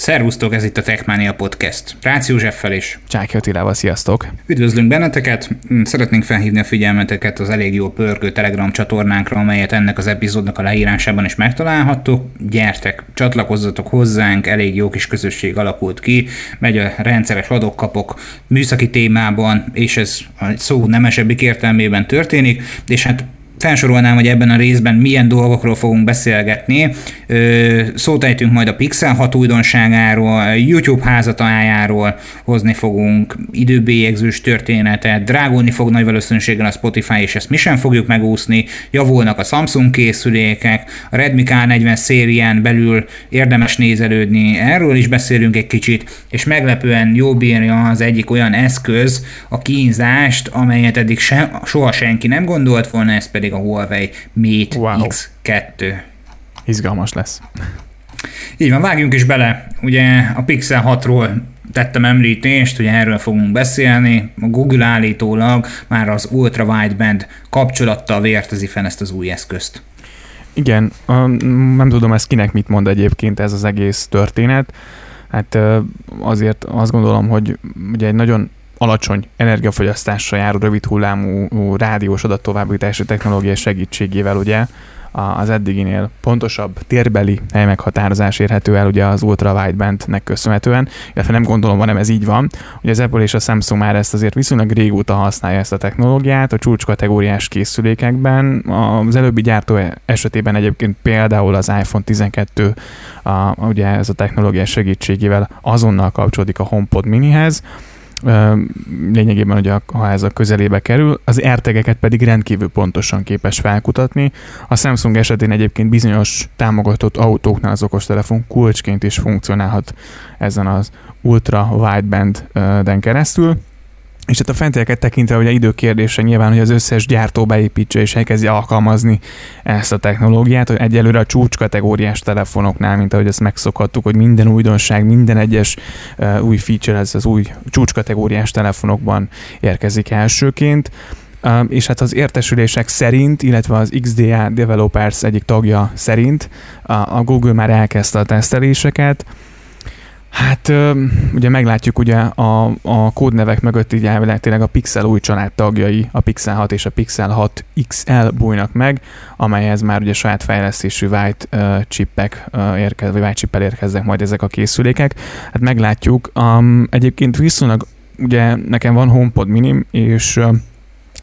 Szervusztok, ez itt a Techmania Podcast. Rácz Józseffel is. Csáki Attilával, sziasztok! Üdvözlünk benneteket! Szeretnénk felhívni a figyelmeteket az elég jó pörgő Telegram csatornánkra, amelyet ennek az epizódnak a leírásában is megtalálhattok. Gyertek, csatlakozzatok hozzánk, elég jó kis közösség alakult ki, megy a rendszeres adokkapok műszaki témában, és ez a szó nemesebbik értelmében történik, és hát felsorolnám, hogy ebben a részben milyen dolgokról fogunk beszélgetni. Szót majd a Pixel 6 újdonságáról, YouTube házatájáról hozni fogunk, időbélyegzős történetet, drágulni fog nagy valószínűséggel a Spotify, és ezt mi sem fogjuk megúszni, javulnak a Samsung készülékek, a Redmi K40 szérián belül érdemes nézelődni, erről is beszélünk egy kicsit, és meglepően jó bírja az egyik olyan eszköz a kínzást, amelyet eddig se, soha senki nem gondolt volna, ez pedig pedig a Huawei Mate wow. X2. Izgalmas lesz. Így van, vágjunk is bele. Ugye a Pixel 6-ról tettem említést, hogy erről fogunk beszélni. A Google állítólag már az Ultra Wideband kapcsolattal vértezi fel ezt az új eszközt. Igen, nem tudom ezt kinek mit mond egyébként ez az egész történet. Hát azért azt gondolom, hogy ugye egy nagyon alacsony energiafogyasztásra járó rövid hullámú rádiós adattovábbítási technológia segítségével ugye az eddiginél pontosabb térbeli helymeghatározás érhető el ugye az ultra widebandnek köszönhetően, illetve nem gondolom, hanem ez így van. Ugye az Apple és a Samsung már ezt azért viszonylag régóta használja ezt a technológiát, a csúcskategóriás készülékekben. Az előbbi gyártó esetében egyébként például az iPhone 12 a, ugye ez a technológia segítségével azonnal kapcsolódik a HomePod minihez, lényegében, hogy a, a közelébe kerül, az ertegeket pedig rendkívül pontosan képes felkutatni. A Samsung esetén egyébként bizonyos támogatott autóknál az okostelefon kulcsként is funkcionálhat ezen az ultra wideband-den keresztül. És hát a fentieket tekintve ugye időkérdése nyilván, hogy az összes gyártó beépítse és elkezdi alkalmazni ezt a technológiát, hogy egyelőre a csúcskategóriás telefonoknál, mint ahogy ezt megszokhattuk, hogy minden újdonság, minden egyes uh, új feature ez az új csúcskategóriás telefonokban érkezik elsőként. Uh, és hát az értesülések szerint, illetve az XDA Developers egyik tagja szerint uh, a Google már elkezdte a teszteléseket, Hát ugye meglátjuk ugye a, a kódnevek mögött így elvileg tényleg a Pixel új család tagjai, a Pixel 6 és a Pixel 6 XL bújnak meg, amelyhez már ugye saját fejlesztésű white uh, chipek uh, érkez, vagy white érkeznek majd ezek a készülékek. Hát meglátjuk. Um, egyébként viszonylag ugye nekem van HomePod minim, és uh,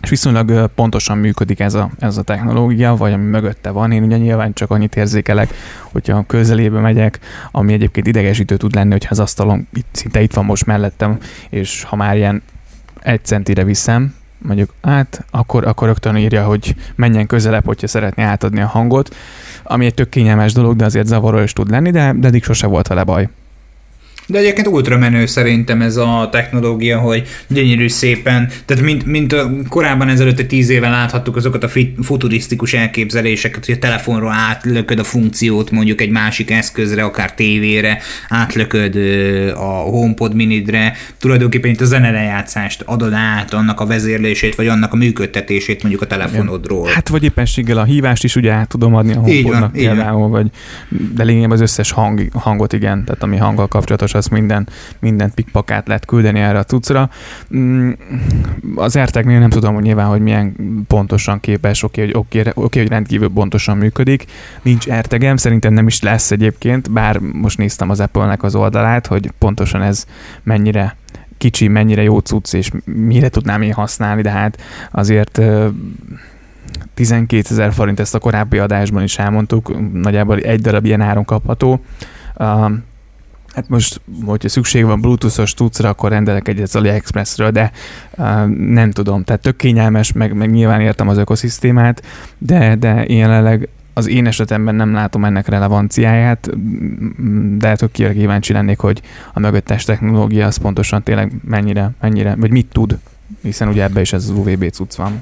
és viszonylag pontosan működik ez a, ez a technológia, vagy ami mögötte van. Én ugye nyilván csak annyit érzékelek, hogyha közelébe megyek, ami egyébként idegesítő tud lenni, hogyha az asztalon itt, szinte itt van most mellettem, és ha már ilyen egy centire viszem, mondjuk hát, akkor, akkor rögtön írja, hogy menjen közelebb, hogyha szeretné átadni a hangot, ami egy tök kényelmes dolog, de azért zavaró is tud lenni, de, de eddig sose volt vele baj. De egyébként ultra menő szerintem ez a technológia, hogy gyönyörű szépen, tehát mint, mint korábban ezelőtt egy tíz éve láthattuk azokat a futurisztikus elképzeléseket, hogy a telefonról átlököd a funkciót mondjuk egy másik eszközre, akár tévére, átlököd a HomePod minidre, tulajdonképpen itt a zenelejátszást adod át, annak a vezérlését, vagy annak a működtetését mondjuk a telefonodról. Hát vagy éppenséggel a hívást is ugye át tudom adni a HomePodnak például, vagy de lényegében az összes hang, hangot igen, tehát ami hanggal kapcsolatos azt minden, minden pikpakát lehet küldeni erre a cuccra. Mm, az erteknél nem tudom, hogy nyilván, hogy milyen pontosan képes, oké, hogy, oké, oké, hogy rendkívül pontosan működik. Nincs ertegem, szerintem nem is lesz egyébként, bár most néztem az Apple-nek az oldalát, hogy pontosan ez mennyire kicsi, mennyire jó cucc, és mire tudnám én használni, de hát azért 12 ezer forint, ezt a korábbi adásban is elmondtuk, nagyjából egy darab ilyen áron kapható. Hát most, hogyha szükség van bluetoothos tudszra, akkor rendelek egyet az AliExpressről, de uh, nem tudom. Tehát tök kényelmes, meg, meg nyilván értem az ökoszisztémát, de, de jelenleg az én esetemben nem látom ennek relevanciáját, de tök kíváncsi lennék, hogy a mögöttes technológia az pontosan tényleg mennyire, mennyire, vagy mit tud, hiszen ugye ebbe is ez az UVB cucc van.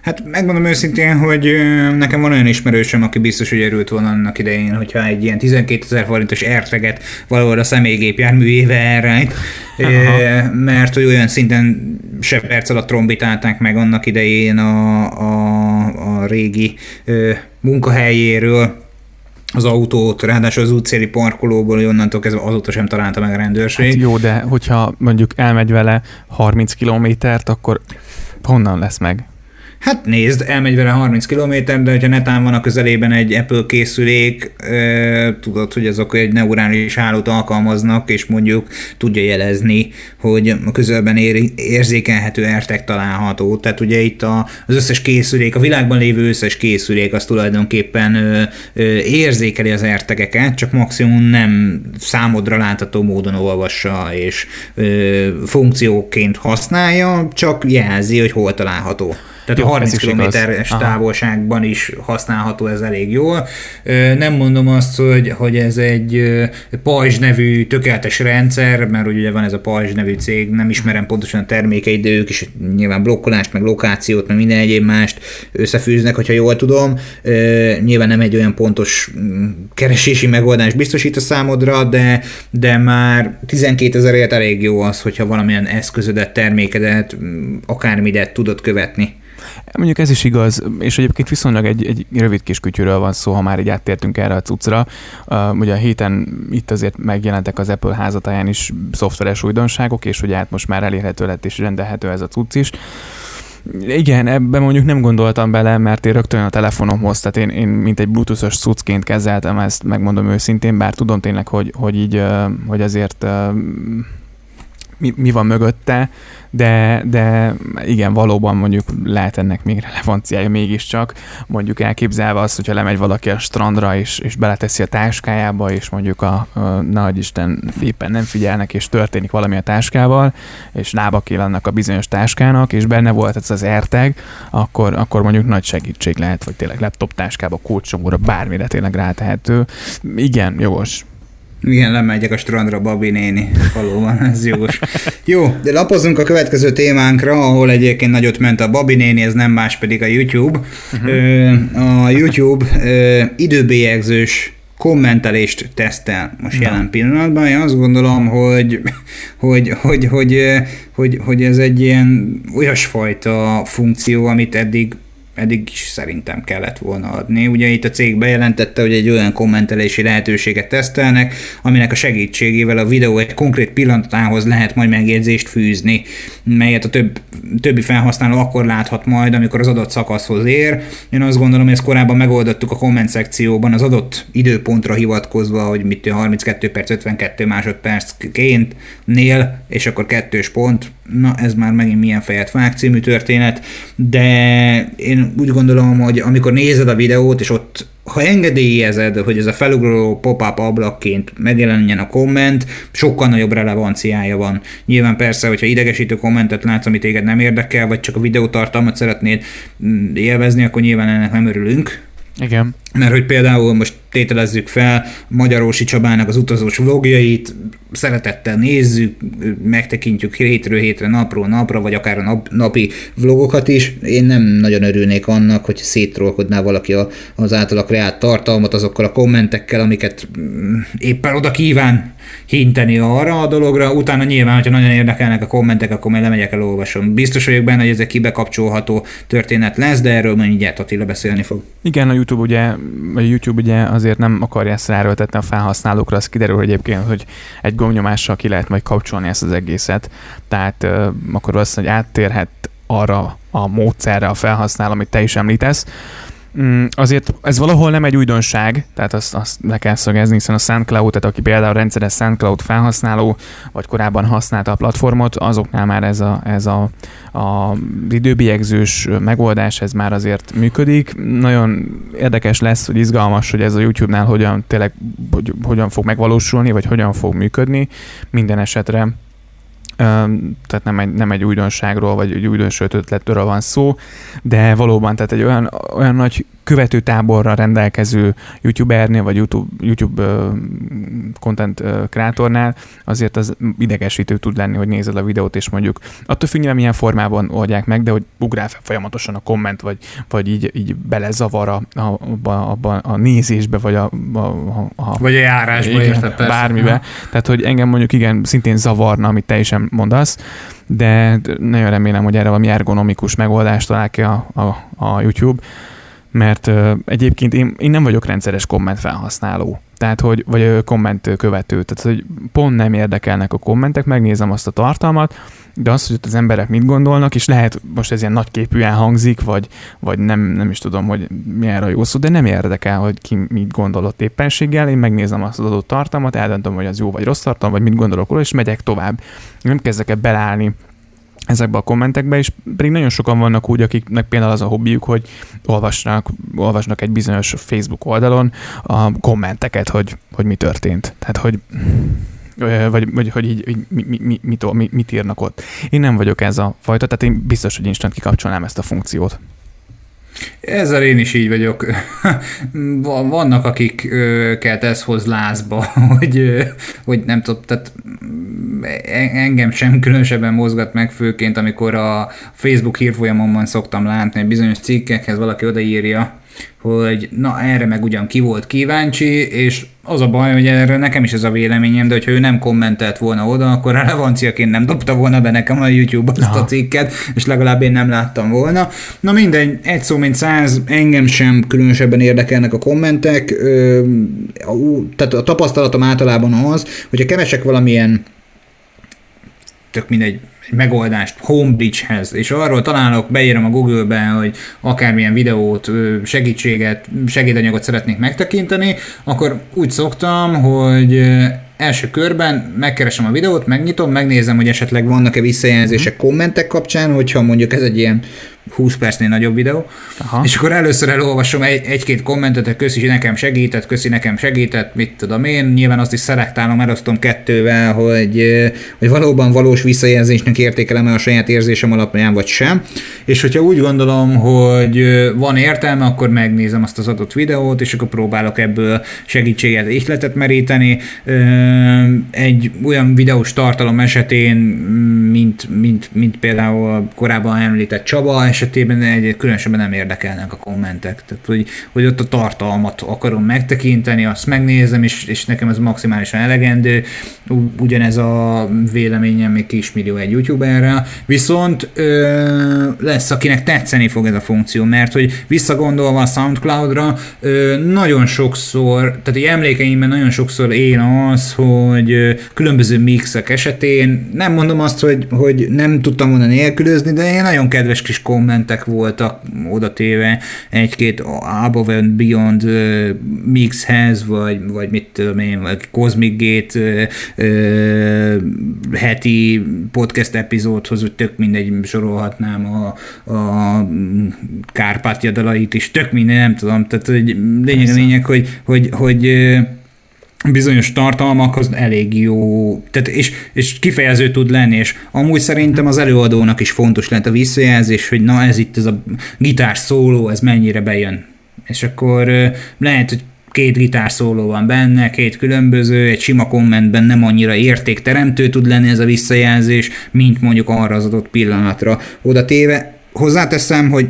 Hát megmondom őszintén, hogy nekem van olyan ismerősöm, aki biztos, hogy erőlt volna annak idején, hogyha egy ilyen 12 ezer forintos erteget valahol a személygépjárművébe elrejt, mert hogy olyan szinten se perc alatt trombitálták meg annak idején a, a, a régi munkahelyéről, az autót, ráadásul az útszéli parkolóból, hogy onnantól kezdve azóta sem találta meg a rendőrség. Hát jó, de hogyha mondjuk elmegy vele 30 kilométert, akkor honnan lesz meg? Hát nézd, elmegy vele 30 km, de hogyha netán van a közelében egy Apple készülék, e, tudod, hogy azok egy neurális hálót alkalmaznak, és mondjuk tudja jelezni, hogy a közelben ér, érzékelhető ertek található. Tehát ugye itt a, az összes készülék, a világban lévő összes készülék az tulajdonképpen ö, ö, érzékeli az ertegeket, csak maximum nem számodra látható módon olvassa és ö, funkcióként használja, csak jelzi, hogy hol található. Tehát Jó, a 30 kilométeres távolságban is használható ez elég jól. Nem mondom azt, hogy, hogy ez egy Pajzs nevű tökéletes rendszer, mert ugye van ez a Pajzs nevű cég, nem ismerem pontosan a termékeit, de ők is nyilván blokkolást, meg lokációt, meg minden egyéb mást összefűznek, hogyha jól tudom. Nyilván nem egy olyan pontos mm, keresési megoldás biztosít a számodra, de, de már 12 ezerért elég jó az, hogyha valamilyen eszközödet, termékedet, mm, akármidet tudod követni. Mondjuk ez is igaz, és egyébként viszonylag egy, egy rövid kis kütyűről van szó, ha már így áttértünk erre a cuccra. Uh, ugye a héten itt azért megjelentek az Apple házatáján is szoftveres újdonságok, és ugye hát most már elérhető lett és rendelhető ez a cucc is. Igen, ebben mondjuk nem gondoltam bele, mert én rögtön a telefonomhoz, tehát én, én mint egy bluetoothos cuccként kezeltem ezt, megmondom őszintén, bár tudom tényleg, hogy, hogy így, hogy azért mi, mi van mögötte, de, de igen, valóban mondjuk lehet ennek még relevanciája mégiscsak, mondjuk elképzelve azt, hogyha lemegy valaki a strandra, és, és beleteszi a táskájába, és mondjuk a, a nagy Isten éppen nem figyelnek, és történik valami a táskával, és lába annak a bizonyos táskának, és benne volt ez az erteg, akkor, akkor mondjuk nagy segítség lehet, vagy tényleg laptop táskába, kulcsomóra, bármire tényleg rátehető. Igen, jogos. Igen, lemegyek a strandra, Babi néni. Valóban, ez jogos. Jó, de lapozunk a következő témánkra, ahol egyébként nagyot ment a Babi néni, ez nem más pedig a YouTube. Uh-huh. A YouTube időbélyegzős kommentelést tesztel most Na. jelen pillanatban. Én azt gondolom, hogy, hogy, hogy, hogy, hogy, hogy ez egy ilyen olyasfajta funkció, amit eddig eddig is szerintem kellett volna adni. Ugye itt a cég bejelentette, hogy egy olyan kommentelési lehetőséget tesztelnek, aminek a segítségével a videó egy konkrét pillanatához lehet majd megjegyzést fűzni, melyet a több, többi felhasználó akkor láthat majd, amikor az adott szakaszhoz ér. Én azt gondolom, hogy ezt korábban megoldottuk a komment szekcióban az adott időpontra hivatkozva, hogy mit 32 perc 52 másodpercként nél, és akkor kettős pont, na ez már megint milyen fejet vág című történet, de én úgy gondolom, hogy amikor nézed a videót, és ott ha engedélyezed, hogy ez a felugró pop-up ablakként megjelenjen a komment, sokkal nagyobb relevanciája van. Nyilván persze, hogyha idegesítő kommentet látsz, amit téged nem érdekel, vagy csak a videótartalmat szeretnéd mm, élvezni, akkor nyilván ennek nem örülünk. Igen. Mert hogy például most tételezzük fel Magyarósi Csabának az utazós vlogjait, szeretettel nézzük, megtekintjük hétről hétre, napról napra, vagy akár a nap, napi vlogokat is. Én nem nagyon örülnék annak, hogy szétrolkodná valaki a, az általa kreált tartalmat azokkal a kommentekkel, amiket mm, éppen oda kíván hinteni arra a dologra, utána nyilván, hogyha nagyon érdekelnek a kommentek, akkor majd lemegyek el olvasom. Biztos vagyok benne, hogy ez egy kibekapcsolható történet lesz, de erről majd mindjárt Attila beszélni fog. Igen, a YouTube ugye, a YouTube ugye azért nem akarja ezt ráerőltetni a felhasználókra, az kiderül hogy egyébként, hogy egy gombnyomással ki lehet majd kapcsolni ezt az egészet. Tehát akkor hogy áttérhet arra a módszerre a felhasználó, amit te is említesz. Mm, azért ez valahol nem egy újdonság, tehát azt, azt le kell szögezni, hiszen a SoundCloud, tehát aki például rendszeres SoundCloud felhasználó, vagy korábban használta a platformot, azoknál már ez a, ez a, a időbiegzős megoldás, ez már azért működik. Nagyon érdekes lesz, hogy izgalmas, hogy ez a YouTube-nál hogyan tényleg, hogy, hogyan fog megvalósulni, vagy hogyan fog működni. Minden esetre tehát nem egy, nem egy újdonságról, vagy egy újdonsült ötletről van szó, de valóban tehát egy olyan, olyan nagy követőtáborra rendelkező youtubernél, vagy YouTube, YouTube uh, content uh, kreatornál azért az idegesítő tud lenni, hogy nézed a videót, és mondjuk attól függően milyen formában oldják meg, de hogy ugrál folyamatosan a komment, vagy, vagy így, így belezavar a, a, a, a, a nézésbe, vagy a, a, a, vagy a járásba, igen, érted. Bármibe. Ha. Tehát, hogy engem mondjuk igen, szintén zavarna, amit te is mondasz, de nagyon remélem, hogy erre valami ergonomikus megoldást talál ki a, a, a YouTube mert uh, egyébként én, én nem vagyok rendszeres komment felhasználó, tehát hogy, vagy komment követő, tehát hogy pont nem érdekelnek a kommentek, megnézem azt a tartalmat, de az, hogy az emberek mit gondolnak, és lehet most ez ilyen nagyképűen hangzik, vagy, vagy nem, nem is tudom, hogy milyen a jó szó, de nem érdekel, hogy ki mit gondolott éppenséggel, én megnézem azt az adott tartalmat, eldöntöm, hogy az jó vagy rossz tartalom, vagy mit gondolok róla, és megyek tovább. Nem kezdek el belállni ezekbe a kommentekbe, és pedig nagyon sokan vannak úgy, akiknek például az a hobbiuk, hogy olvasnak, olvasnak egy bizonyos Facebook oldalon a kommenteket, hogy, hogy mi történt. Tehát, hogy vagy, vagy hogy így, így mi, mi, mit, mit, mit írnak ott. Én nem vagyok ez a fajta, tehát én biztos, hogy instant kikapcsolnám ezt a funkciót. Ezzel én is így vagyok. Vannak, akiket ez hoz lázba, hogy, hogy nem tudom, tehát engem sem különösebben mozgat meg, főként amikor a Facebook hírfolyamomban szoktam látni, bizonyos cikkekhez valaki odaírja, hogy na erre meg ugyan ki volt kíváncsi, és az a baj, hogy erre nekem is ez a véleményem, de hogyha ő nem kommentelt volna oda, akkor relevanciaként nem dobta volna be nekem a YouTube azt Aha. a cikket, és legalább én nem láttam volna. Na mindegy, egy szó mint száz, engem sem különösebben érdekelnek a kommentek, tehát a tapasztalatom általában az, hogyha keresek valamilyen tök mindegy, egy megoldást Homebridge-hez, és arról találok, beírom a Google-be, hogy akármilyen videót, segítséget, segédanyagot szeretnék megtekinteni, akkor úgy szoktam, hogy első körben megkeresem a videót, megnyitom, megnézem, hogy esetleg vannak-e visszajelzések mhm. kommentek kapcsán, hogyha mondjuk ez egy ilyen 20 percnél nagyobb videó, Aha. és akkor először elolvasom egy, egy-két kommentet, hogy köszi nekem segített, köszi nekem segített, mit tudom én, nyilván azt is szelektálom, elosztom kettővel, hogy, hogy valóban valós visszajelzésnek értékelem-e a saját érzésem alapján, vagy sem, és hogyha úgy gondolom, hogy van értelme, akkor megnézem azt az adott videót, és akkor próbálok ebből segítséget, ihletet meríteni. Egy olyan videós tartalom esetén, mint, mint, mint például korábban említett Csaba, esetében egy, különösebben nem érdekelnek a kommentek. Tehát, hogy, hogy ott a tartalmat akarom megtekinteni, azt megnézem, és, és nekem ez maximálisan elegendő. Ugyanez a véleményem még kismillió egy youtuberrel. Viszont ö, lesz, akinek tetszeni fog ez a funkció, mert hogy visszagondolva a Soundcloud-ra, ö, nagyon sokszor, tehát egy emlékeimben nagyon sokszor én az, hogy ö, különböző mixek esetén, nem mondom azt, hogy, hogy nem tudtam volna nélkülözni, de én nagyon kedves kis komment kommentek voltak oda téve egy-két Above and Beyond uh, mixhez, vagy, vagy mit tudom én, vagy Cosmic Gate uh, uh, heti podcast epizódhoz, hogy tök mindegy, sorolhatnám a, a Kárpátja dalait is, tök minden, nem tudom, tehát hogy lényeg, lényeg, hogy, hogy, hogy bizonyos tartalmak az elég jó, tehát és, és kifejező tud lenni, és amúgy szerintem az előadónak is fontos lett a visszajelzés, hogy na ez itt ez a gitár szóló, ez mennyire bejön. És akkor lehet, hogy két gitár szóló van benne, két különböző, egy sima kommentben nem annyira értékteremtő tud lenni ez a visszajelzés, mint mondjuk arra az adott pillanatra oda téve Hozzáteszem, hogy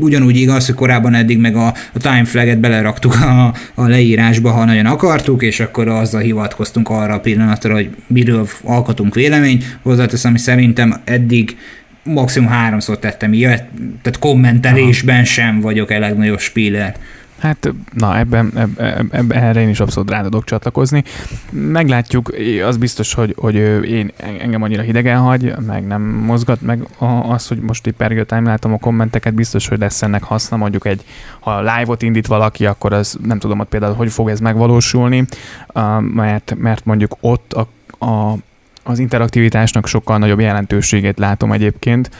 ugyanúgy igaz, hogy korábban eddig meg a, a time flaget beleraktuk a, a leírásba, ha nagyon akartuk, és akkor azzal hivatkoztunk arra a pillanatra, hogy miről alkotunk véleményt. Hozzáteszem, hogy szerintem eddig maximum háromszor tettem ilyet, tehát kommentelésben Aha. sem vagyok a legnagyobb spíler. Hát, na, ebben, ebben, ebben erre én is abszolút rá tudok csatlakozni. Meglátjuk, az biztos, hogy, hogy én engem annyira hidegen hagy, meg nem mozgat meg az, hogy most itt pergő látom a kommenteket, biztos, hogy lesz ennek haszna, mondjuk egy, ha live-ot indít valaki, akkor az nem tudom, hogy például hogy fog ez megvalósulni, mert, mert mondjuk ott a, a, az interaktivitásnak sokkal nagyobb jelentőségét látom egyébként,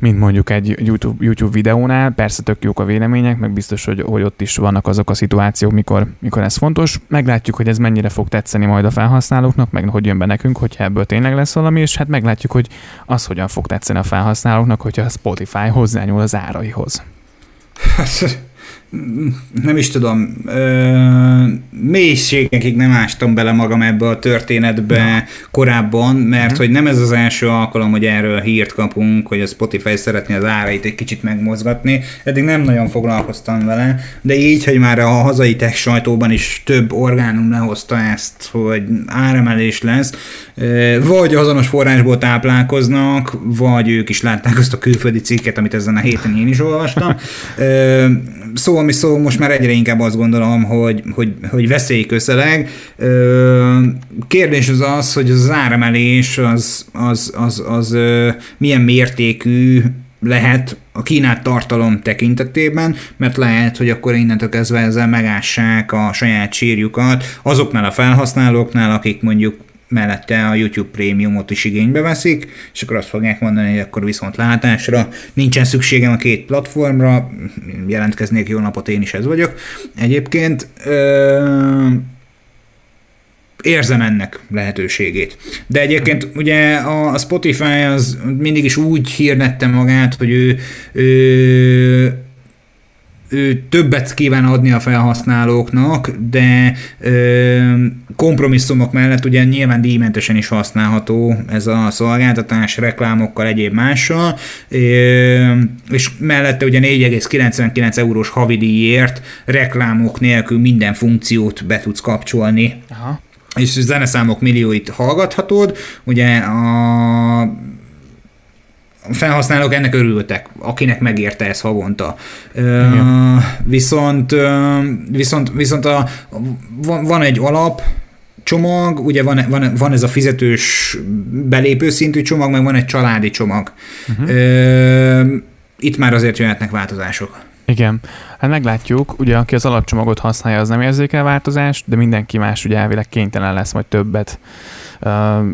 mint mondjuk egy YouTube, YouTube videónál. Persze tök jók a vélemények, meg biztos, hogy, hogy ott is vannak azok a szituációk, mikor, mikor ez fontos. Meglátjuk, hogy ez mennyire fog tetszeni majd a felhasználóknak, meg hogy jön be nekünk, hogyha ebből tényleg lesz valami, és hát meglátjuk, hogy az hogyan fog tetszeni a felhasználóknak, hogyha a Spotify hozzányúl az áraihoz. Nem is tudom, ö, mélységekig nem ástam bele magam ebbe a történetbe Na. korábban, mert uh-huh. hogy nem ez az első alkalom, hogy erről hírt kapunk, hogy a Spotify szeretné az árait egy kicsit megmozgatni. Eddig nem nagyon foglalkoztam vele, de így, hogy már a hazai tech sajtóban is több orgánum lehozta ezt, hogy áremelés lesz, vagy azonos forrásból táplálkoznak, vagy ők is látták azt a külföldi cikket, amit ezen a héten én is olvastam. Szó, ami szó, most már egyre inkább azt gondolom, hogy, hogy, hogy veszély közeleg. Kérdés az az, hogy az áremelés az, az, az, az milyen mértékű lehet a kínált tartalom tekintetében, mert lehet, hogy akkor innentől kezdve ezzel megássák a saját sírjukat azoknál a felhasználóknál, akik mondjuk mellette a YouTube prémiumot is igénybe veszik, és akkor azt fogják mondani, hogy akkor viszont látásra nincsen szükségem a két platformra, jelentkeznék jó napot, én is ez vagyok. Egyébként ö, érzem ennek lehetőségét. De egyébként ugye a Spotify az mindig is úgy hirdette magát, hogy ő, ő ő többet kíván adni a felhasználóknak, de ö, kompromisszumok mellett ugye nyilván díjmentesen is használható ez a szolgáltatás reklámokkal, egyéb mással, ö, és mellette ugye 4,99 eurós havidíjért reklámok nélkül minden funkciót be tudsz kapcsolni. Aha és zeneszámok millióit hallgathatod, ugye a felhasználók ennek örültek, akinek megérte ez havonta. Uh, viszont, viszont, viszont a, van, van egy alap, csomag, ugye van, van, van ez a fizetős belépő szintű csomag, meg van egy családi csomag. Uh-huh. Uh, itt már azért jöhetnek változások. Igen, hát meglátjuk, ugye aki az alapcsomagot használja, az nem érzékel változást, de mindenki más ugye elvileg kénytelen lesz majd többet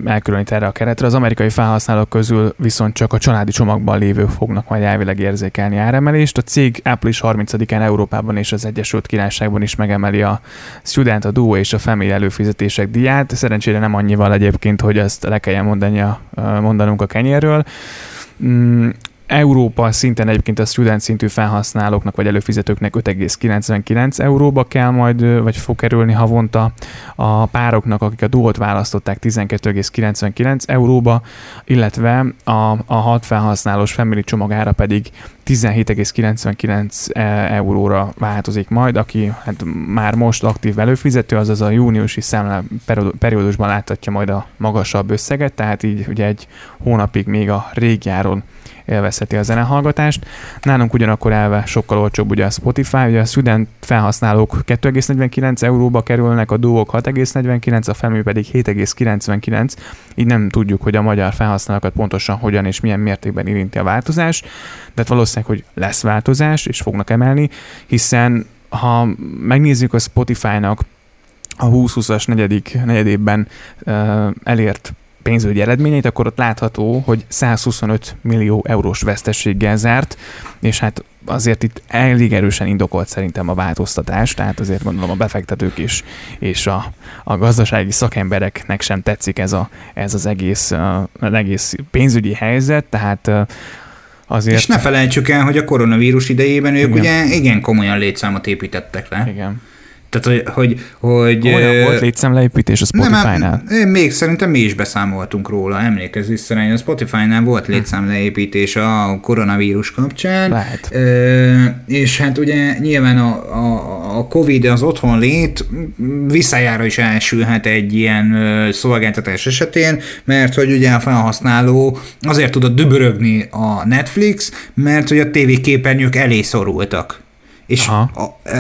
elkülönít erre a keretre. Az amerikai felhasználók közül viszont csak a családi csomagban lévők fognak majd elvileg érzékelni áremelést. A cég április 30-án Európában és az Egyesült Királyságban is megemeli a Student, a Duo és a Family előfizetések díját. Szerencsére nem annyival egyébként, hogy ezt le kelljen mondani a, mondanunk a kenyérről. Európa szinten egyébként a student szintű felhasználóknak vagy előfizetőknek 5,99 euróba kell majd, vagy fog kerülni havonta. A pároknak, akik a duót választották 12,99 euróba, illetve a, a 6 felhasználós family csomagára pedig 17,99 e, euróra változik majd, aki hát már most aktív előfizető, azaz a júniusi számla periódusban láthatja majd a magasabb összeget, tehát így ugye egy hónapig még a régi áron élvezheti a zenehallgatást. Nálunk ugyanakkor elve sokkal olcsóbb ugye a Spotify, ugye a student felhasználók 2,49 euróba kerülnek, a Duo 6,49, a Family pedig 7,99, így nem tudjuk, hogy a magyar felhasználókat pontosan hogyan és milyen mértékben érinti a változás, de hát valószínűleg, hogy lesz változás, és fognak emelni, hiszen ha megnézzük a Spotify-nak a 2020-as negyedik, negyedében uh, elért pénzügyi eredményeit, akkor ott látható, hogy 125 millió eurós vesztességgel zárt, és hát azért itt elég erősen indokolt szerintem a változtatás, tehát azért gondolom a befektetők is, és a, a gazdasági szakembereknek sem tetszik ez, a, ez az egész, az egész pénzügyi helyzet, tehát azért... És ne felejtsük el, hogy a koronavírus idejében ők igen. ugye igen komolyan létszámot építettek le. Igen. Tehát, hogy... hogy, hogy Olyan volt létszámleépítés a Spotify-nál? Nem, még szerintem mi is beszámoltunk róla, emlékezz vissza rá, a Spotify-nál volt hm. létszámleépítés a koronavírus kapcsán. Lehet. És hát ugye nyilván a, a, a Covid, az otthon lét visszajára is elsülhet egy ilyen szolgáltatás esetén, mert hogy ugye a felhasználó azért tudott dübörögni a Netflix, mert hogy a tévéképernyők elé szorultak. És a,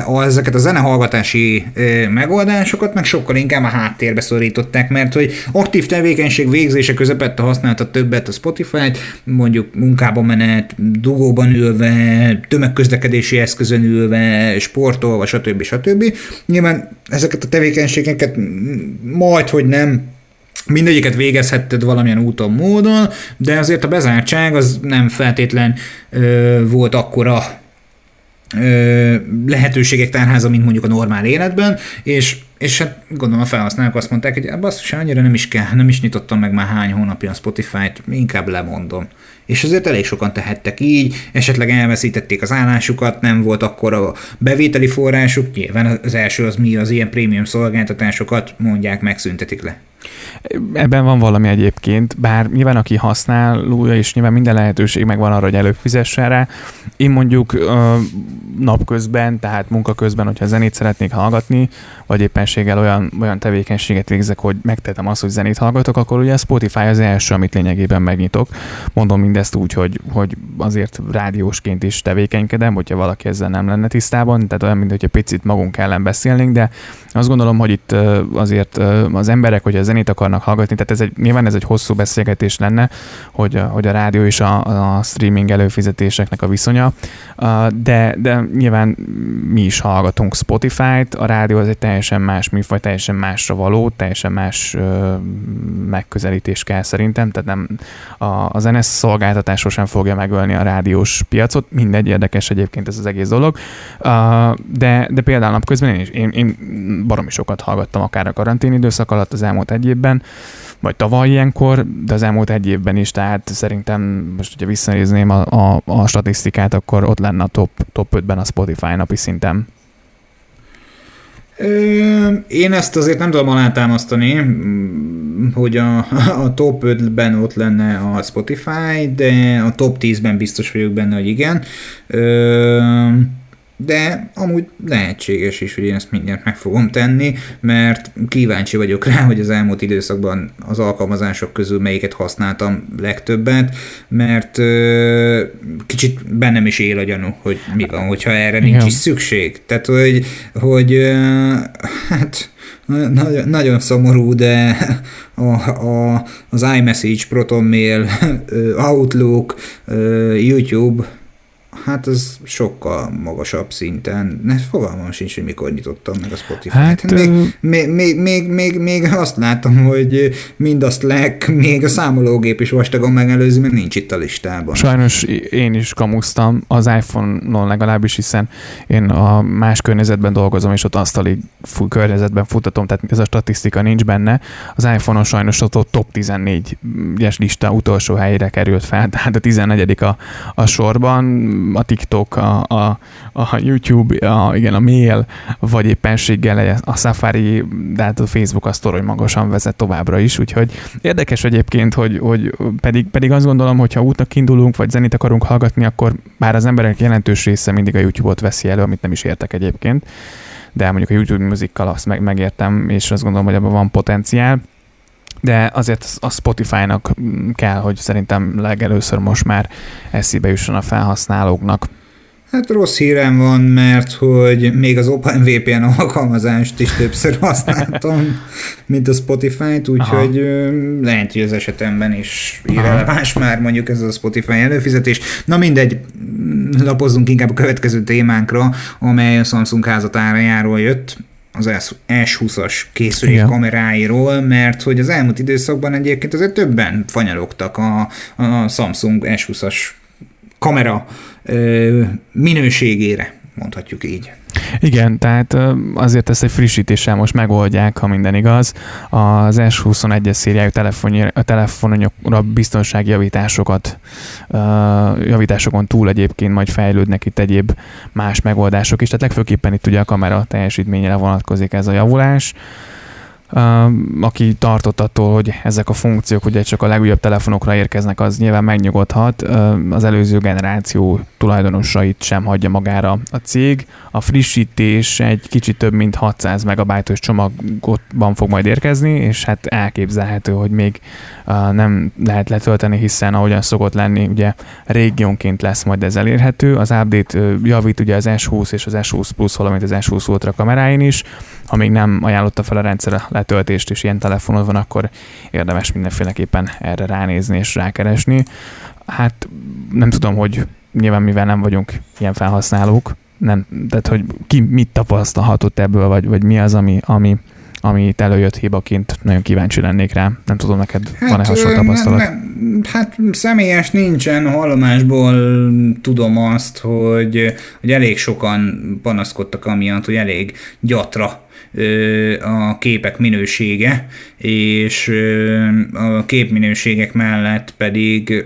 a, ezeket a zenehallgatási e, megoldásokat meg sokkal inkább a háttérbe szorították, mert hogy aktív tevékenység végzése közepette használta többet a Spotify-t, mondjuk munkába menet, dugóban ülve, tömegközlekedési eszközön ülve, sportolva, stb. stb. Nyilván ezeket a tevékenységeket majd, hogy nem mindegyiket végezhetted valamilyen úton, módon, de azért a bezártság az nem feltétlen ö, volt akkora lehetőségek tárháza, mint mondjuk a normál életben, és és hát gondolom a felhasználók azt mondták, hogy basszus, annyira nem is kell, nem is nyitottam meg már hány hónapja a Spotify-t, inkább lemondom. És azért elég sokan tehettek így, esetleg elveszítették az állásukat, nem volt akkor a bevételi forrásuk, nyilván az első az mi az ilyen prémium szolgáltatásokat mondják, megszüntetik le. Ebben van valami egyébként, bár nyilván aki használója, és nyilván minden lehetőség megvan arra, hogy előfizessen rá. Én mondjuk napközben, tehát munkaközben, hogyha zenét szeretnék hallgatni, vagy éppenséggel olyan, olyan tevékenységet végzek, hogy megtetem azt, hogy zenét hallgatok, akkor ugye a Spotify az első, amit lényegében megnyitok. Mondom mindezt úgy, hogy, hogy azért rádiósként is tevékenykedem, hogyha valaki ezzel nem lenne tisztában, tehát olyan, mint hogyha picit magunk ellen beszélnénk, de azt gondolom, hogy itt azért az emberek, hogy a zenét akarnak hallgatni, tehát ez egy, nyilván ez egy hosszú beszélgetés lenne, hogy, hogy a rádió és a, a streaming előfizetéseknek a viszonya, de, de nyilván mi is hallgatunk Spotify-t, a rádió az egy teljesen más műfaj, teljesen másra való, teljesen más megközelítés kell szerintem, tehát nem a, a zenes szolgáltatás sosem fogja megölni a rádiós piacot, mindegy, érdekes egyébként ez az egész dolog, de, de például napközben én is, én, én baromi sokat hallgattam akár a karantén időszak alatt az elmúlt egy évben, vagy tavaly ilyenkor, de az elmúlt egy évben is, tehát szerintem most, hogyha visszanézném a, a, a statisztikát, akkor ott lenne a top, top 5-ben a Spotify napi szinten. Én ezt azért nem tudom alátámasztani, hogy a, a top 5-ben ott lenne a Spotify, de a top 10-ben biztos vagyok benne, hogy igen. De amúgy lehetséges is, hogy én ezt mindent meg fogom tenni, mert kíváncsi vagyok rá, hogy az elmúlt időszakban az alkalmazások közül melyiket használtam legtöbbet, mert ö, kicsit bennem is él a gyanú, hogy mi van, hogyha erre nincs Igen. is szükség. Tehát, hogy, hogy ö, hát nagyon, nagyon szomorú, de a, a, az iMessage, ProtonMail, Outlook, YouTube, hát ez sokkal magasabb szinten. Ne, fogalmam sincs, hogy mikor nyitottam meg a Spotify-t. Hát, még, még, még, még, még, még azt látom, hogy mind a Slack, még a számológép is vastagon megelőzi, mert nincs itt a listában. Sajnos én is kamusztam az iPhone-on legalábbis, hiszen én a más környezetben dolgozom, és ott asztali környezetben futatom, tehát ez a statisztika nincs benne. Az iPhone-on sajnos ott a top 14-es lista utolsó helyére került fel, tehát a 14 a, a sorban a TikTok, a, a, a YouTube, a, igen, a mail, vagy éppenséggel a Safari, de hát a Facebook azt torony magasan vezet továbbra is, úgyhogy érdekes egyébként, hogy, hogy pedig, pedig azt gondolom, hogy ha útnak indulunk, vagy zenét akarunk hallgatni, akkor bár az emberek jelentős része mindig a YouTube-ot veszi elő, amit nem is értek egyébként, de mondjuk a YouTube Musical azt meg, megértem, és azt gondolom, hogy abban van potenciál de azért a Spotify-nak kell, hogy szerintem legelőször most már eszébe jusson a felhasználóknak. Hát rossz hírem van, mert hogy még az OpenVPN alkalmazást is többször használtam, mint a Spotify-t, úgyhogy lehet, hogy az esetemben is irreleváns már mondjuk ez a Spotify előfizetés. Na mindegy, lapozzunk inkább a következő témánkra, amely a Samsung házatárajáról jött az S20-as készülék Igen. kameráiról, mert hogy az elmúlt időszakban egyébként azért többen fanyalogtak a, a Samsung S20-as kamera ö, minőségére, mondhatjuk így. Igen, tehát azért ezt egy frissítéssel most megoldják, ha minden igaz. Az S21-es szériájú telefonokra biztonsági javításokat, javításokon túl egyébként majd fejlődnek itt egyéb más megoldások is, tehát legfőképpen itt ugye a kamera teljesítményére vonatkozik ez a javulás aki tartott attól, hogy ezek a funkciók ugye csak a legújabb telefonokra érkeznek, az nyilván megnyugodhat. Az előző generáció tulajdonosait sem hagyja magára a cég. A frissítés egy kicsit több mint 600 megabájtos csomagban fog majd érkezni, és hát elképzelhető, hogy még nem lehet letölteni, hiszen ahogyan szokott lenni, ugye régiónként lesz majd ez elérhető. Az update javít ugye az S20 és az S20 Plus, valamint az S20 Ultra kameráin is. Ha még nem ajánlotta fel a rendszer letöltést, és ilyen telefonod van, akkor érdemes mindenféleképpen erre ránézni és rákeresni. Hát nem tudom, hogy nyilván mivel nem vagyunk ilyen felhasználók, nem, tehát hogy ki mit tapasztalhatott ebből, vagy, vagy mi az, ami, ami ami itt előjött hibaként, nagyon kíváncsi lennék rá. Nem tudom, neked hát, van-e hasonló tapasztalat? Nem, nem, Hát személyes nincsen, hallomásból tudom azt, hogy, hogy elég sokan panaszkodtak amiatt, hogy elég gyatra a képek minősége, és a képminőségek mellett pedig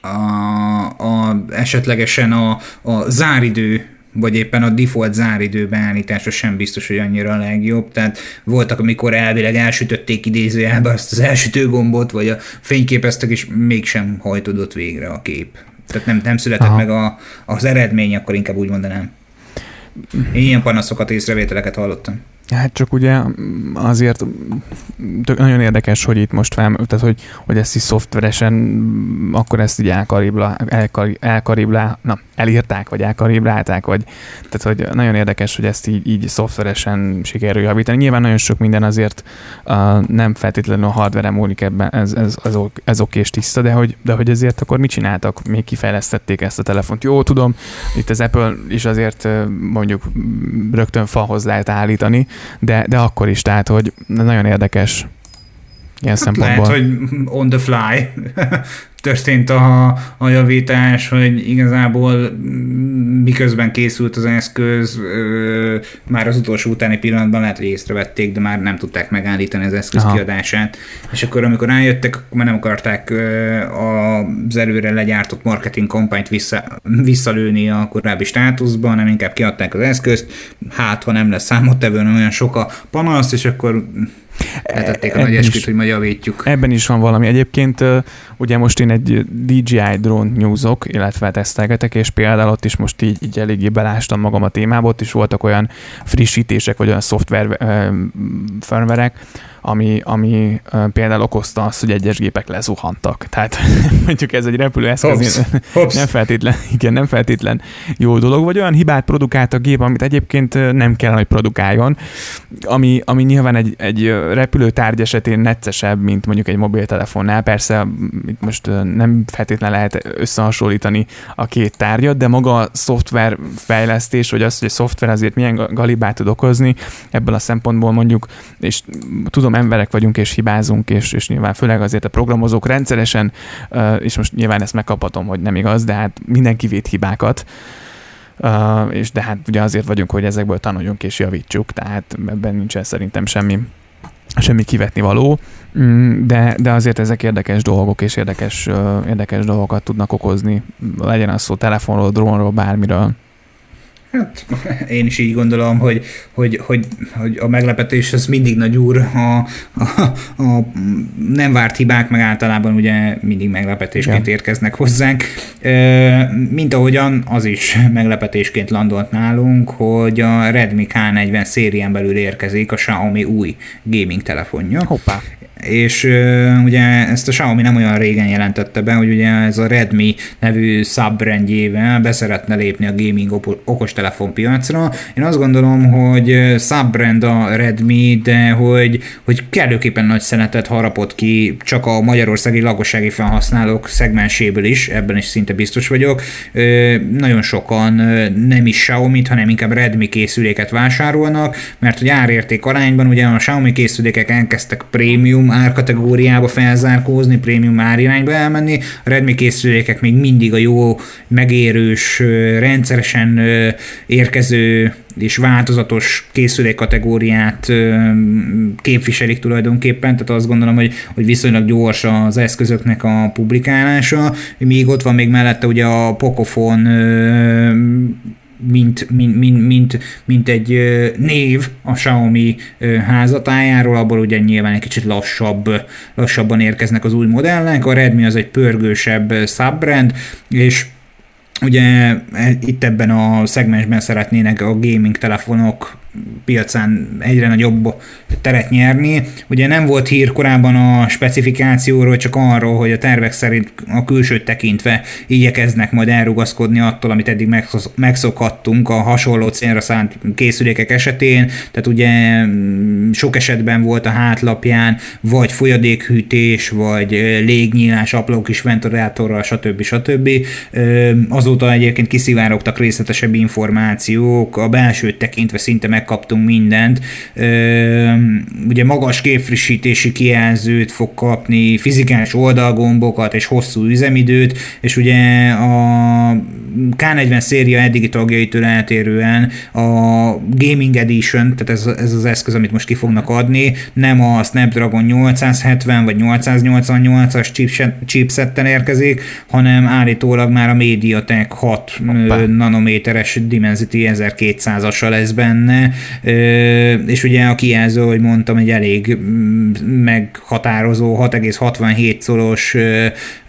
a, a, esetlegesen a, a záridő vagy éppen a default záridő beállítása sem biztos, hogy annyira a legjobb. Tehát voltak, amikor elvileg elsütötték idézőjelbe azt az elsütő gombot, vagy a fényképeztek, és mégsem hajtodott végre a kép. Tehát nem, nem született Aha. meg a, az eredmény, akkor inkább úgy mondanám. Én ilyen panaszokat, észrevételeket hallottam. Hát csak ugye azért tök, nagyon érdekes, hogy itt most fel, tehát hogy, hogy ezt is szoftveresen akkor ezt így elkaribla, elkar, elkaribla, na, elírták, vagy elkaribrálták, vagy tehát hogy nagyon érdekes, hogy ezt így, így szoftveresen sikerül javítani. Nyilván nagyon sok minden azért uh, nem feltétlenül a hardware múlik ebben, ez, ez, ez, ez oké és tiszta, de hogy, de hogy ezért akkor mit csináltak? Még kifejlesztették ezt a telefont. Jó, tudom, itt az Apple is azért mondjuk rögtön falhoz lehet állítani, de, de akkor is, tehát, hogy nagyon érdekes ilyen hát szempontból. Lehet, hogy on the fly történt a, a javítás, hogy igazából miközben készült az eszköz, már az utolsó utáni pillanatban lehet, hogy észrevették, de már nem tudták megállítani az eszköz Aha. kiadását. És akkor, amikor rájöttek, akkor már nem akarták az előre legyártott marketing kampányt vissza, visszalőni a korábbi státuszba, hanem inkább kiadták az eszközt, hát ha nem lesz számottevően olyan sok a panasz, és akkor Letették a nagy esküt, hogy majd javítjuk. Ebben is van valami. Egyébként ugye most én egy DJI drone nyúzok, illetve tesztelgetek, és például ott is most így, így eléggé belástam magam a témába, ott is voltak olyan frissítések, vagy olyan szoftver firmverek, ami, ami például okozta azt, hogy egyes gépek lezuhantak. Tehát mondjuk ez egy repülőeszköz, nem feltétlen, igen, nem feltétlen jó dolog, vagy olyan hibát produkált a gép, amit egyébként nem kell, hogy produkáljon, ami, ami nyilván egy, egy repülőtárgy esetén neccesebb, mint mondjuk egy mobiltelefonnál. Persze itt most nem feltétlenül lehet összehasonlítani a két tárgyat, de maga a szoftver fejlesztés, vagy az, hogy a szoftver azért milyen galibát tud okozni, ebből a szempontból mondjuk, és tudom, tudom, emberek vagyunk és hibázunk, és, és nyilván főleg azért a programozók rendszeresen, és most nyilván ezt megkaphatom, hogy nem igaz, de hát mindenki véd hibákat, Uh, és de hát ugye azért vagyunk, hogy ezekből tanuljunk és javítsuk, tehát ebben nincsen szerintem semmi, semmi kivetni való, mm, de, de azért ezek érdekes dolgok és érdekes, érdekes dolgokat tudnak okozni, legyen az szó telefonról, drónról, bármiről. Hát én is így gondolom, hogy, hogy, hogy, hogy a meglepetés az mindig nagy úr, a, a, a nem várt hibák meg általában ugye mindig meglepetésként Igen. érkeznek hozzánk, mint ahogyan az is meglepetésként landolt nálunk, hogy a Redmi K40 szérián belül érkezik a Xiaomi új gaming telefonja. Hoppá és ugye ezt a Xiaomi nem olyan régen jelentette be, hogy ugye ez a Redmi nevű subbrandjével beszeretne lépni a gaming okostelefon piacra. Én azt gondolom, hogy subbrand a Redmi, de hogy, hogy kellőképpen nagy szenetet harapott ki csak a magyarországi lakossági felhasználók szegmenséből is, ebben is szinte biztos vagyok. Nagyon sokan nem is Xiaomi-t, hanem inkább Redmi készüléket vásárolnak, mert hogy árérték arányban ugye a Xiaomi készülékek elkezdtek prémium árkategóriába felzárkózni, prémium árirányba elmenni. A Redmi készülékek még mindig a jó, megérős, rendszeresen érkező és változatos készülék kategóriát képviselik tulajdonképpen, tehát azt gondolom, hogy, hogy viszonylag gyors az eszközöknek a publikálása, míg ott van még mellette ugye a Pocophone mint, mint, mint, mint, mint egy név a Xiaomi házatájáról, abból ugye nyilván egy kicsit lassabb, lassabban érkeznek az új modellek, a Redmi az egy pörgősebb subbrand, és Ugye e, itt ebben a szegmensben szeretnének a gaming telefonok piacán egyre nagyobb teret nyerni. Ugye nem volt hír korábban a specifikációról, csak arról, hogy a tervek szerint a külsőt tekintve igyekeznek majd elrugaszkodni attól, amit eddig megszokhattunk a hasonló célra szánt készülékek esetén. Tehát ugye mm, sok esetben volt a hátlapján vagy folyadékhűtés, vagy légnyílás, apró kis ventilátorral, stb. stb. Azóta egyébként kiszivárogtak részletesebb információk, a belsőt tekintve szinte meg megkaptunk mindent. Ugye magas képfrissítési kijelzőt fog kapni, fizikális oldalgombokat és hosszú üzemidőt, és ugye a K40 széria eddigi tagjaitől eltérően a Gaming Edition, tehát ez, ez az eszköz, amit most ki fognak adni, nem a Snapdragon 870 vagy 888-as chipsetten érkezik, hanem állítólag már a MediaTek 6 Hoppá. nanométeres Dimensity 1200-asra lesz benne, és ugye a kijelző, hogy mondtam, egy elég mm, meghatározó 6,67 szoros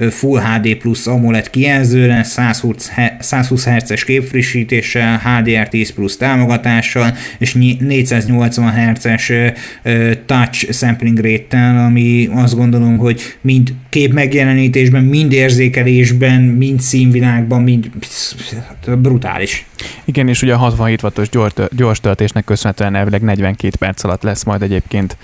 Full HD plusz AMOLED kijelző lesz, 120, 120 Hz-es képfrissítéssel, HDR10 plusz támogatással, és 480 Hz-es touch sampling rate-tel, ami azt gondolom, hogy mind kép megjelenítésben, mind érzékelésben, mind színvilágban, mind brutális. Igen, és ugye a 67 wattos gyors töltésnek köszönhetően elvileg 42 perc alatt lesz majd egyébként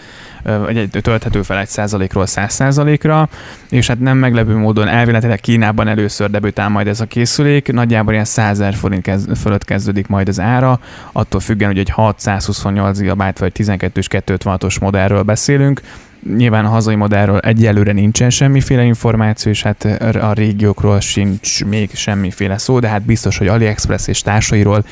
egy tölthető fel egy százalékról száz százalékra, és hát nem meglepő módon elvéletileg Kínában először debütál majd ez a készülék, nagyjából ilyen 100 forint kezd, fölött kezdődik majd az ára, attól függően, hogy egy 628 GB vagy 12 256-os modellről beszélünk, Nyilván a hazai modellről egyelőre nincsen semmiféle információ, és hát a régiókról sincs még semmiféle szó, de hát biztos, hogy AliExpress és társairól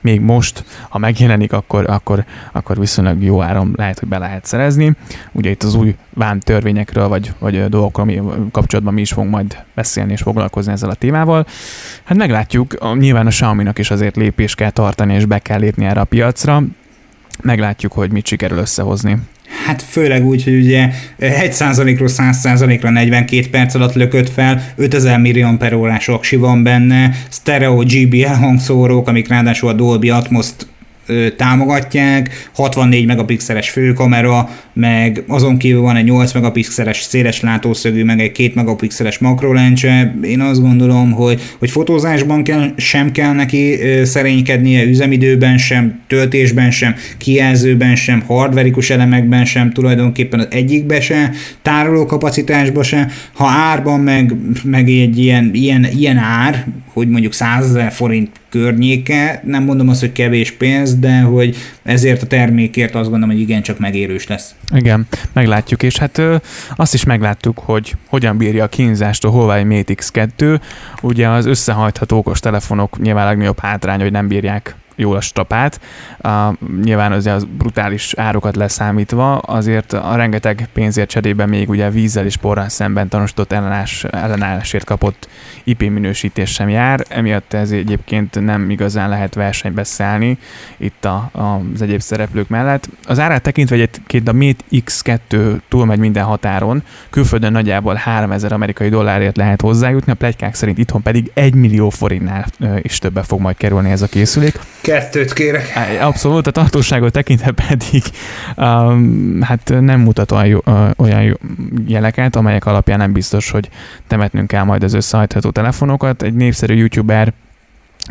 még most, ha megjelenik, akkor, akkor, akkor viszonylag jó áron lehet, hogy be lehet szerezni. Ugye itt az új vám törvényekről, vagy, vagy dolgokról mi, kapcsolatban mi is fogunk majd beszélni és foglalkozni ezzel a témával. Hát meglátjuk, nyilván a Xiaomi-nak is azért lépést kell tartani, és be kell lépni erre a piacra. Meglátjuk, hogy mit sikerül összehozni. Hát főleg úgy, hogy ugye 1%-ról 100%-ra 42 perc alatt lökött fel, 5000 millió per órás aksi van benne, stereo GBL hangszórók, amik ráadásul a Dolby Atmos-t támogatják, 64 megapixeles főkamera, meg azon kívül van egy 8 megapixeles széles látószögű, meg egy 2 megapixeles makrolencse. Én azt gondolom, hogy, hogy fotózásban kell, sem kell neki szerénykednie, üzemidőben sem, töltésben sem, kijelzőben sem, hardverikus elemekben sem, tulajdonképpen az egyikbe se, tároló kapacitásban se. Ha árban meg, meg egy ilyen, ilyen, ilyen ár, hogy mondjuk 100 ezer forint környéke, nem mondom azt, hogy kevés pénz, de hogy ezért a termékért azt gondolom, hogy igencsak megérős lesz. Igen, meglátjuk, és hát ö, azt is megláttuk, hogy hogyan bírja a kínzást a Huawei Mate X2. Ugye az összehajtható okos telefonok nyilván legnagyobb hátrány, hogy nem bírják jól a strapát. Uh, nyilván az, az brutális árokat leszámítva, azért a rengeteg pénzért cserében még ugye vízzel és porral szemben tanúsított ellenállás, ellenállásért kapott IP minősítés sem jár, emiatt ez egyébként nem igazán lehet versenybe szállni itt a, a, az egyéb szereplők mellett. Az árát tekintve egyébként a Mate X2 túlmegy minden határon, külföldön nagyjából 3000 amerikai dollárért lehet hozzájutni, a plegykák szerint itthon pedig 1 millió forintnál is többe fog majd kerülni ez a készülék. Kettőt kérek. Abszolút, a tartóságot tekintve pedig um, hát nem mutat olyan, jó, olyan jó jeleket, amelyek alapján nem biztos, hogy temetnünk kell majd az összehajtható telefonokat. Egy népszerű youtuber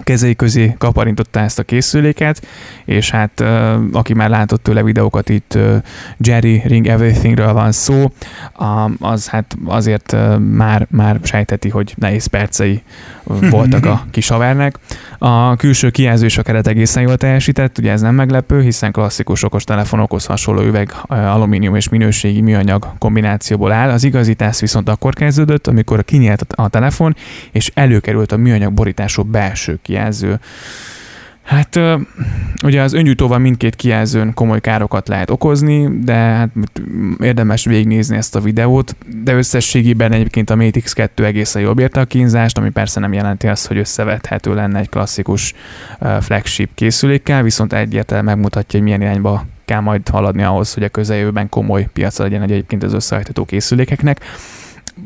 kezei közé kaparintotta ezt a készüléket, és hát aki már látott tőle videókat, itt Jerry Ring Everythingről van szó, az hát azért már, már sejteti, hogy nehéz percei voltak a kis havernek. A külső kijelző és a keret egészen jól teljesített, ugye ez nem meglepő, hiszen klasszikus okos telefonokhoz hasonló üveg alumínium és minőségi műanyag kombinációból áll. Az igazítás viszont akkor kezdődött, amikor kinyílt a telefon, és előkerült a műanyag borítású belső kijelző. Hát ugye az öngyújtóval mindkét kijelzőn komoly károkat lehet okozni, de hát érdemes végignézni ezt a videót, de összességében egyébként a Mate X2 egészen jól bírta a kínzást, ami persze nem jelenti azt, hogy összevethető lenne egy klasszikus flagship készülékkel, viszont egyértelműen megmutatja, hogy milyen irányba kell majd haladni ahhoz, hogy a közeljövőben komoly piaca legyen egyébként az összehajtható készülékeknek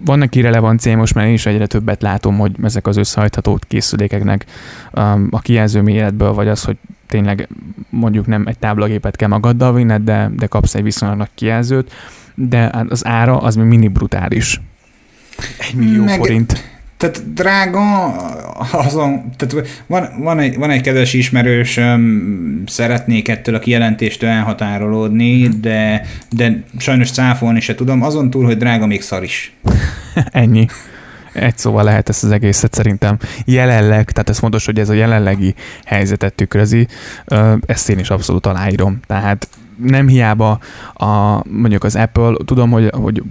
vannak irrelevanciái, most már én is egyre többet látom, hogy ezek az összehajtható készülékeknek um, a kijelző méretből, vagy az, hogy tényleg mondjuk nem egy táblagépet kell magaddal vinned, de, de kapsz egy viszonylag nagy kijelzőt, de az ára az még mindig brutális. Egy millió Meg, forint tehát drága, azon, tehát van, van, egy, van egy kedves ismerősöm, szeretnék ettől a kijelentéstől elhatárolódni, de, de sajnos cáfolni se tudom, azon túl, hogy drága még szar is. Ennyi. Egy szóval lehet ezt az egészet szerintem jelenleg, tehát ez fontos, hogy ez a jelenlegi helyzetet tükrözi, ezt én is abszolút aláírom. Tehát nem hiába a, mondjuk az Apple, tudom, hogy, hogy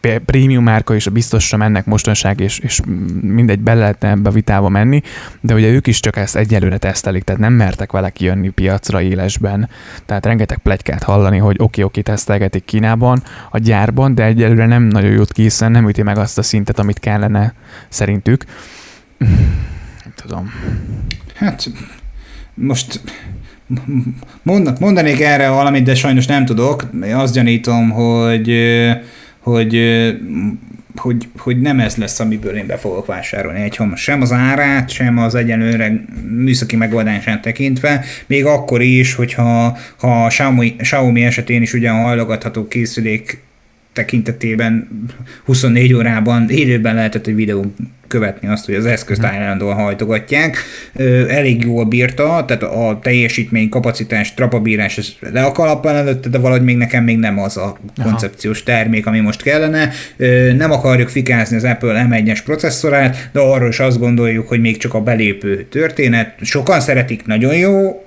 prémium márka és a biztosra mennek mostanság, és, és mindegy, bele lehetne ebbe a vitába menni, de ugye ők is csak ezt egyelőre tesztelik, tehát nem mertek vele kijönni piacra élesben. Tehát rengeteg plegykát hallani, hogy oké, oké, okay, tesztelgetik Kínában, a gyárban, de egyelőre nem nagyon jut ki, hiszen nem üti meg azt a szintet, amit kellene szerintük. Nem tudom. Hát most mondanék erre valamit, de sajnos nem tudok. Azt gyanítom, hogy hogy, hogy, hogy nem ez lesz, amiből én be fogok vásárolni egy home. Sem az árát, sem az egyenlőre műszaki megoldását tekintve, még akkor is, hogyha ha Xiaomi, Xiaomi esetén is ugyan hajlogatható készülék tekintetében 24 órában élőben lehetett egy videó követni azt, hogy az eszközt mhm. állandóan hajtogatják. Elég jól bírta, tehát a teljesítmény, kapacitás, trapabírás, ez le a kalappal előtte, de valahogy még nekem még nem az a koncepciós termék, ami most kellene. Nem akarjuk fikázni az Apple M1-es processzorát, de arról is azt gondoljuk, hogy még csak a belépő történet. Sokan szeretik, nagyon jó,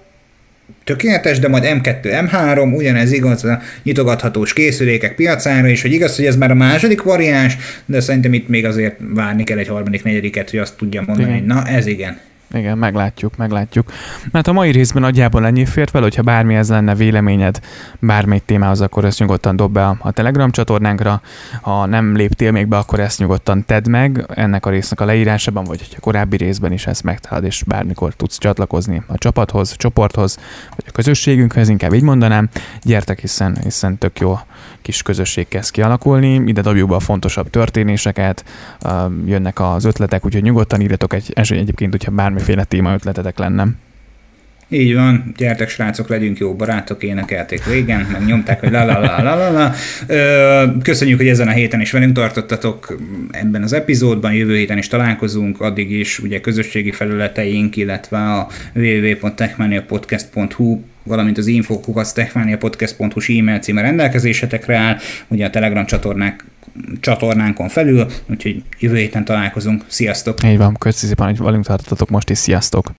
tökéletes, de majd M2, M3, ugyanez igaz a nyitogathatós készülékek piacára, és hogy igaz, hogy ez már a második variáns, de szerintem itt még azért várni kell egy harmadik, negyediket, hogy azt tudja mondani, igen. na ez igen. Igen, meglátjuk, meglátjuk. Mert a mai részben nagyjából ennyi fért fel, hogyha bármi ez lenne véleményed bármely témához, akkor ezt nyugodtan dob be a Telegram csatornánkra. Ha nem léptél még be, akkor ezt nyugodtan tedd meg ennek a résznek a leírásában, vagy a korábbi részben is ezt megtalálod, és bármikor tudsz csatlakozni a csapathoz, csoporthoz, vagy a közösségünkhez, inkább így mondanám. Gyertek, hiszen, hiszen tök jó kis közösség kezd kialakulni, ide dobjuk be a fontosabb történéseket, jönnek az ötletek, úgyhogy nyugodtan írjatok egy, egyébként, hogyha bármiféle téma ötletetek lenne. Így van, gyertek srácok, legyünk jó barátok, énekelték régen, meg nyomták, hogy la la la la la la. Köszönjük, hogy ezen a héten is velünk tartottatok ebben az epizódban, jövő héten is találkozunk, addig is ugye közösségi felületeink, illetve a www.techmaniapodcast.hu valamint az infokukasztechmaniapodcast.hu e-mail címe rendelkezésetekre áll, ugye a Telegram csatornák csatornánkon felül, úgyhogy jövő héten találkozunk. Sziasztok! Így van, köszönöm szépen, hogy velünk tartottatok most is, sziasztok!